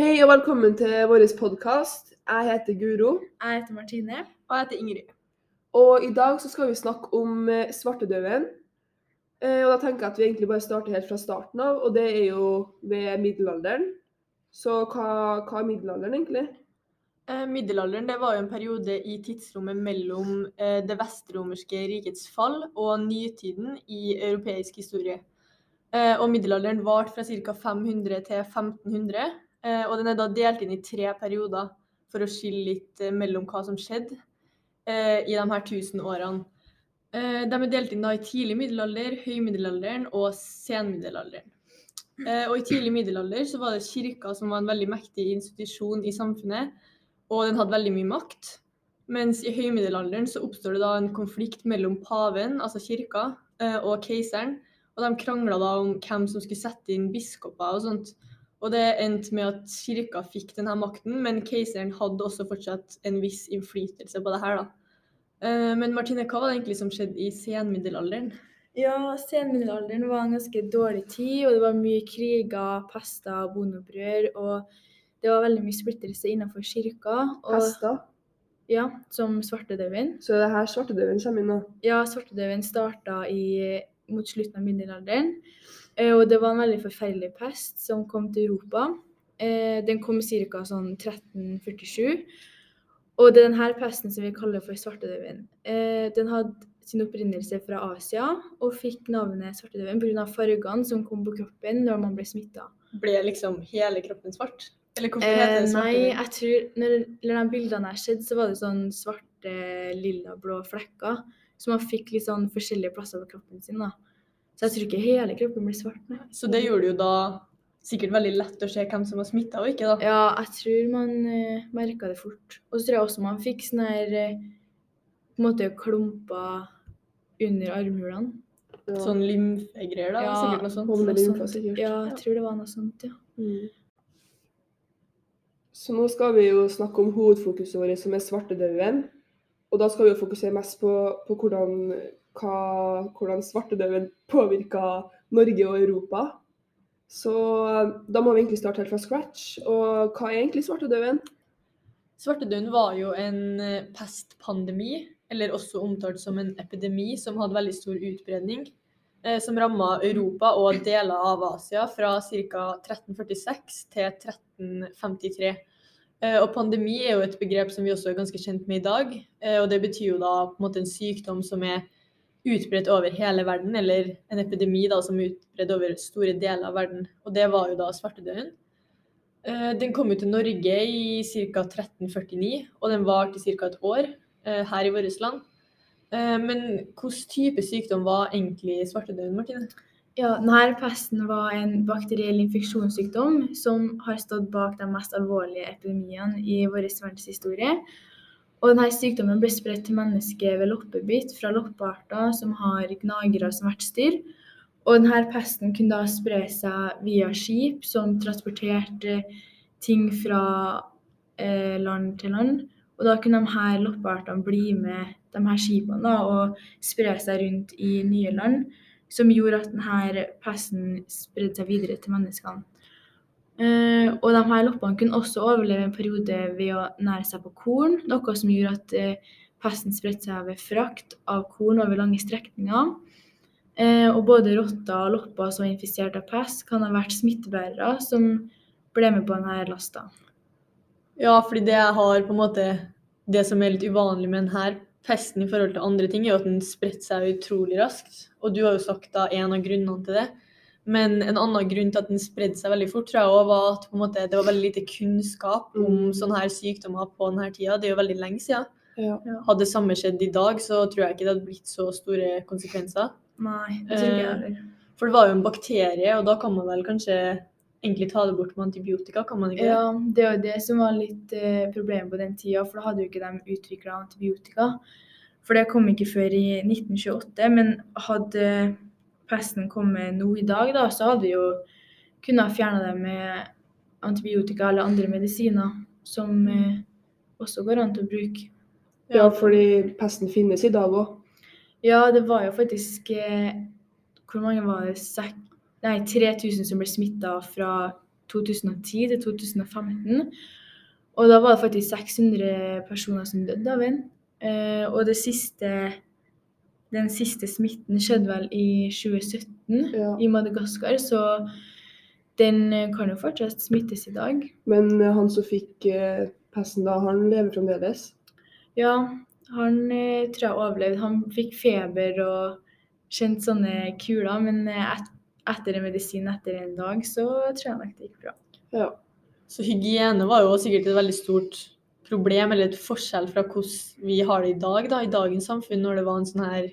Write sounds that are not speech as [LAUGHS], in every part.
Hei og velkommen til vår podkast. Jeg heter Guro. Jeg heter Martine. Og jeg heter Ingrid. Og i dag så skal vi snakke om eh, svartedauden. Eh, og da tenker jeg at vi egentlig bare starter helt fra starten av, og det er jo ved middelalderen. Så hva, hva er middelalderen egentlig? Eh, middelalderen det var jo en periode i tidsrommet mellom eh, det vestromerske rikets fall og nytiden i europeisk historie. Eh, og middelalderen varte fra ca. 500 til 1500, eh, og den er da delt inn i tre perioder for å skille litt eh, mellom hva som skjedde eh, i de her 1000 årene. Eh, de er delt inn da i tidlig middelalder, høymiddelalderen og senmiddelalderen. Eh, og I tidlig middelalder så var det kirka som var en veldig mektig institusjon i samfunnet, og den hadde veldig mye makt. Mens i høymiddelalderen så oppstår det da en konflikt mellom paven, altså kirka, eh, og keiseren. Og de krangla da om hvem som skulle sette inn biskoper og sånt. Og det endte med at kirka fikk denne makten, men keiseren hadde også fortsatt en viss innflytelse på det her, da. Eh, Men Martine, hva var det egentlig som skjedde i senmiddelalderen? Ja, senmiddelalderen var en ganske dårlig tid, og det var mye kriger, pester, bondeopprør, og det var veldig mye splittelse innenfor kirka. Og, pester? ja, som svartedauden. Så det er her svartedauden kommer inn nå. Ja, svartedauden starta i, mot slutten av middelalderen, og det var en veldig forferdelig pest som kom til Europa. Eh, Den kom ca. sånn 1347. Og det er denne pesten som vi kaller for svartedauden. Eh, Den hadde sin opprinnelse fra Asia og fikk navnet svartedauden pga. fargene som kom på kroppen når man ble smitta. Ble liksom hele kroppen svart? Eller hvorfor Eh, heter det nei, jeg tror når, når de bildene her skjedde, så var det sånn svarte, lilla, blå flekker. Så man fikk litt sånn forskjellige plasser på kroppen sin. da. Så jeg tror ikke hele kroppen blir svart. Nei. Så det gjorde det jo da sikkert veldig lett å se hvem som var smitta og ikke, da. Ja, jeg tror man uh, merka det fort. Og så tror jeg også man fikk sånne her uh, på en måte klumper under armhulene. Ja. Sånn lymfegreier, da. Ja, Sikkert noe sånt. Noe sånt. Ja, jeg tror det var noe sånt, ja. Mm. Så nå skal vi jo snakke om hovedfokuset vårt, som er svartedauden. Og da skal vi jo fokusere mest på, på hvordan, hva, hvordan svartedauden påvirka Norge og Europa. Så eh, da må vi egentlig starte helt fra scratch. Og hva er egentlig svartedauden? Svartedauden var jo en eh, pestpandemi, eller også omtalt som en epidemi, som hadde veldig stor utbredning. eh, Som ramma Europa og deler av Asia fra ca. 1346 til 1353. Eh, Og pandemi er jo et begrep som vi også er ganske kjent med i dag. Og det betyr jo da på en måte en sykdom som er utbredt over hele verden, eller en epidemi da som er utbredt over store deler av verden. Og det var jo da svartedauden. Eh, Den kom jo til Norge i ca. 1349, og den varte i ca. et år eh, her i vårt land. Eh, Men hvilken type sykdom var egentlig svartedauden, Martine? Ja, denne pesten var en bakteriell infeksjonssykdom som har stått bak de mest alvorlige epidemiene i vår verdenshistorie. Og denne sykdommen ble spredt til mennesker ved loppebitt fra loppearter som har gnagere som vertsdyr. Og denne pesten kunne da spre seg via skip som transporterte ting fra eh, land til land. Og da kunne de her loppeartene bli med de her skipene da, og spre seg rundt i nye land som gjorde at denne pesten spredde seg videre til menneskene. Eh, og de her loppene kunne også overleve en periode ved å nære seg på korn, noe som gjorde at uh, pesten spredte seg ved frakt av korn over lange strekninger. Uh, og både rotter og lopper som var infisert av pest, kan ha vært smittebærere som ble med på denne lasta. Ja, fordi det jeg har på en måte Det som er litt uvanlig med denne pesten i forhold til andre ting, er jo at den spredte seg utrolig raskt. Og du har jo sagt da en av grunnene til det. Men en annen grunn til at den spredde seg veldig fort, tror jeg også var at på en måte, det var veldig lite kunnskap om Mm. sånne her sykdommer på denne tida. Det er jo veldig lenge siden. Ja. Hadde det samme skjedd i dag, så tror jeg ikke det hadde blitt så store konsekvenser. Nei, det tror ikke jeg ikke. heller. For det var jo en bakterie, og da kan man vel kanskje egentlig ta det bort med antibiotika, kan man ikke? Ja, det var det som var litt eh, problemet på den tida, for da hadde jo ikke de utvikla antibiotika. For det kom ikke før i 1928, men hadde pesten kom med nå i dag, da, så hadde vi jo kunnet fjerne det med antibiotika eller andre medisiner som eh, også går an til å bruke. ja, fordi pesten finnes i dag òg. Ja, det var jo faktisk eh, Hvor mange var det? Sek nei, 3000 som ble smitta fra 2010 til 2015. Og da var det faktisk 600 personer som døde av den. Eh, og det siste, den siste smitten skjedde vel i 2017 Ja. i Madagaskar, så den eh, kan jo fortsatt smittes i dag. Men eh, han som fikk eh, pesten da, han lever fremdeles. Ja, han eh, tror jeg overlevde. Han fikk feber og kjente sånne kuler, men et, etter en medisin etter en dag, så tror jeg nok det gikk bra. Ja. Så hygiene var jo sikkert et veldig stort problem, eller et forskjell fra hvordan vi har det i dag, da, i dagens samfunn, når det var en sånn her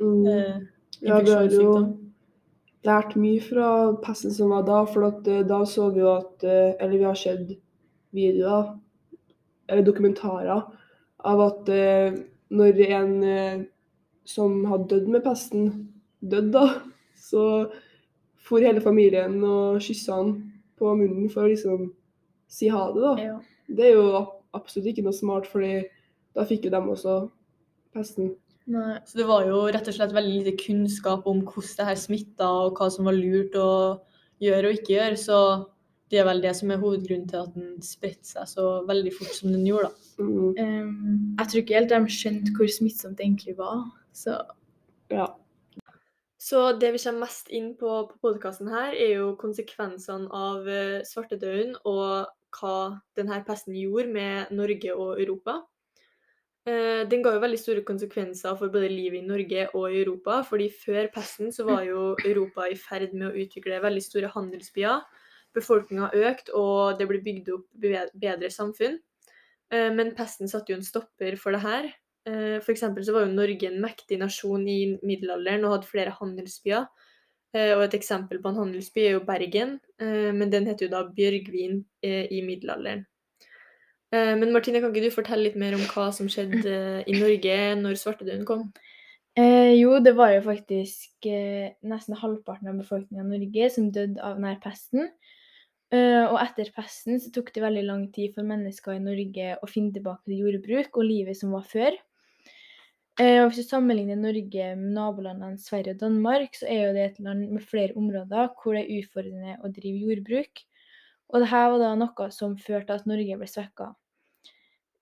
Mm. eh, Ja, vi har jo lært mye fra pesten som var da, for at, eh, da så vi jo at eh, Eller vi har sett videoer, eller dokumentarer, av at når en som hadde dødd med pesten, døde, da, [LAUGHS] så for hele familien og kyssa han på munnen for å liksom si ha det, da. Ja. Det er jo absolutt ikke noe smart, fordi da fikk jo dem også pesten. Nei. Så det var jo rett og slett veldig lite kunnskap om hvordan det her smitta, og hva som var lurt å gjøre og ikke gjøre. Så det er vel det som er hovedgrunnen til at den spredte seg så veldig fort som den gjorde. da. Mm. Um, jeg tror ikke helt de skjønte hvor smittsomt det egentlig var. Så Ja. Så det vi kommer mest inn på på podkasten her, er jo konsekvensene av eh, svartedauden og hva denne pesten gjorde med Norge og Europa. Eh, Den ga jo veldig store konsekvenser for både livet i Norge og i Europa. fordi før pesten så var jo Europa i ferd med å utvikle veldig store handelsbyer. Befolkninga økte, og det ble bygd opp bedre samfunn. Eh, Men pesten satte jo en stopper for det her. Eh, eksempel så var jo Norge en mektig nasjon i middelalderen og hadde flere handelsbyer. Og et eksempel på en handelsby er jo Bergen, men den heter jo da Bjørgvin i middelalderen. Eh, Men Martine, kan ikke du fortelle litt mer om hva som skjedde eh, i Norge når svartedauden kom? eh, jo, det var jo faktisk eh, nesten halvparten av befolkningen i Norge som døde av denne pesten. Eh, og etter pesten så tok det veldig lang tid for mennesker i Norge å finne tilbake til jordbruk og livet som var før. Eh, og hvis du sammenligner Norge med nabolandene Sverige og Danmark, så er jo det et land med flere områder hvor det er utfordrende å drive jordbruk. Og dette var da noe som førte til at Norge ble svekka.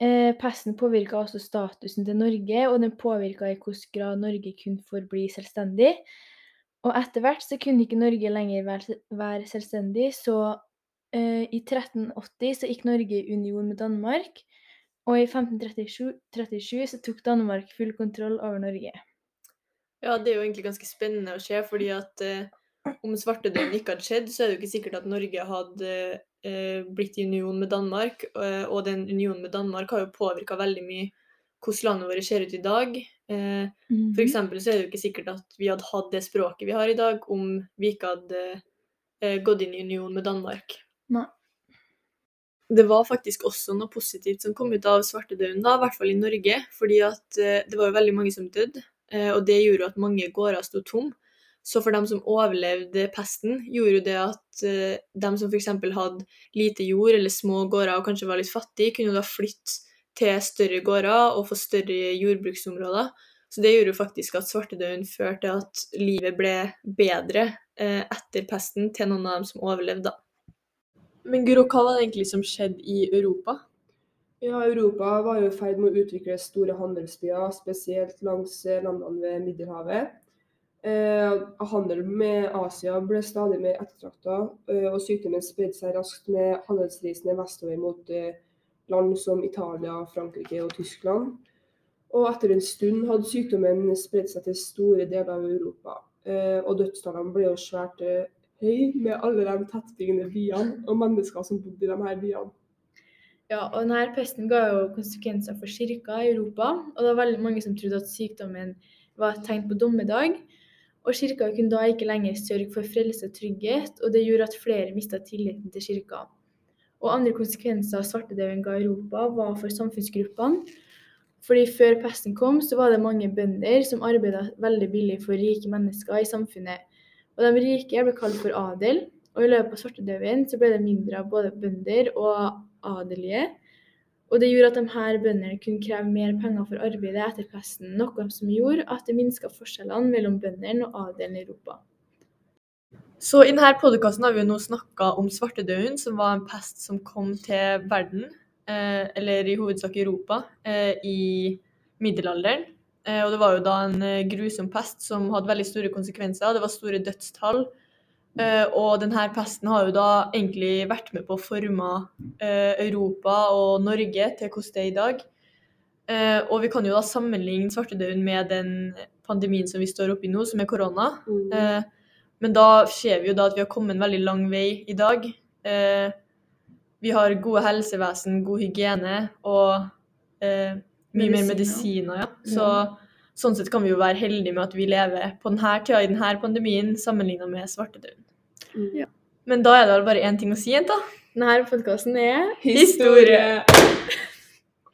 Eh, pesten påvirka også statusen til Norge, og den påvirka i hvilken grad Norge kunne forbli selvstendig. Og etter hvert så kunne ikke Norge lenger være, selvstendig, så eh, i 1380 så gikk Norge i union med Danmark. Og i 1537 37 så tok Danmark full kontroll over Norge. Ja, det er jo egentlig ganske spennende å se, fordi at eh, om svartedauden ikke hadde skjedd, så er det jo ikke sikkert at Norge hadde blitt i union med Danmark. eh, og den unionen med Danmark har jo påvirka veldig mye hvordan landet vårt ser ut i dag. Eh, for eksempel så er det jo ikke sikkert at vi hadde hatt det språket vi har i dag, om vi ikke hadde eh, gått inn i union med Danmark. Nei. Det var faktisk også noe positivt som kom ut av svartedauden, da, i hvert fall i Norge. Fordi at eh, det var jo veldig mange som døde, eh, og det gjorde at mange gårder sto tom. Så for dem som overlevde pesten, gjorde jo det at uh, dem som f.eks. hadde lite jord eller små gårder og kanskje var litt fattige, kunne jo da flytte til større gårder og få større jordbruksområder. Så det gjorde jo faktisk at svartedauden førte til at livet ble bedre uh, etter pesten til noen av dem som overlevde. da. Men Guro, hva var det egentlig som skjedde i Europa? Ja, Europa var jo i ferd med å utvikle store handelsbyer, spesielt langs eh, landene ved Middelhavet. Eh, handel med Asia ble stadig mer ettertrakta, eh, og sykdommen spredde seg raskt med handelsreisende vestover mot eh, land som Italia, Frankrike og Tyskland. Og etter en stund hadde sykdommen spredt seg til store deler av Europa. Eh, og dødstallene ble jo svært eh, høye med alle de tettbyggende byene og mennesker som bodde i de her byene. Ja, og denne pesten ga jo konsekvenser for kirka i Europa, og det var veldig mange som trodde at sykdommen var et tegn på dommedag. Og kirka kunne da ikke lenger sørge for frelse og trygghet, og det gjorde at flere mista tilliten til kirka. Og andre konsekvenser svartedauden ga Europa, var for samfunnsgruppene. Fordi før pesten kom, så var det mange bønder som arbeida veldig billig for rike mennesker i samfunnet. Og de rike ble kalt for adel, og i løpet av svartedauden så ble det mindre av både bønder og adelige. Og det gjorde at de her bøndene kunne kreve mer penger for arbeidet etter pesten, noe som gjorde at det minska forskjellene mellom bøndene og adelen i Europa. Så i denne podkasten har vi jo nå snakka om svartedauden, som var en pest som kom til verden, eh, eller i hovedsak Europa, eh, i middelalderen. Eh, og det var jo da en eh, grusom pest som hadde veldig store konsekvenser. Det var store dødstall. Eh, og denne pesten har jo da egentlig vært med på å forme eh, Europa og Norge til hvordan det er i dag. Eh, og vi kan jo da sammenligne svartedauden med den pandemien som vi står oppi nå, som er korona. Mm. Men da ser vi jo da at vi har kommet en veldig lang vei i dag. Vi har gode helsevesen, god hygiene og mye mer Medisiner. medisiner. Ja. Så sånn sett kan vi jo være heldige med at vi lever på denne tida i denne pandemien sammenlignet med svartedauden. Mm. Ja. Men da er det bare én ting å si, jenta. Denne podkasten er Historie!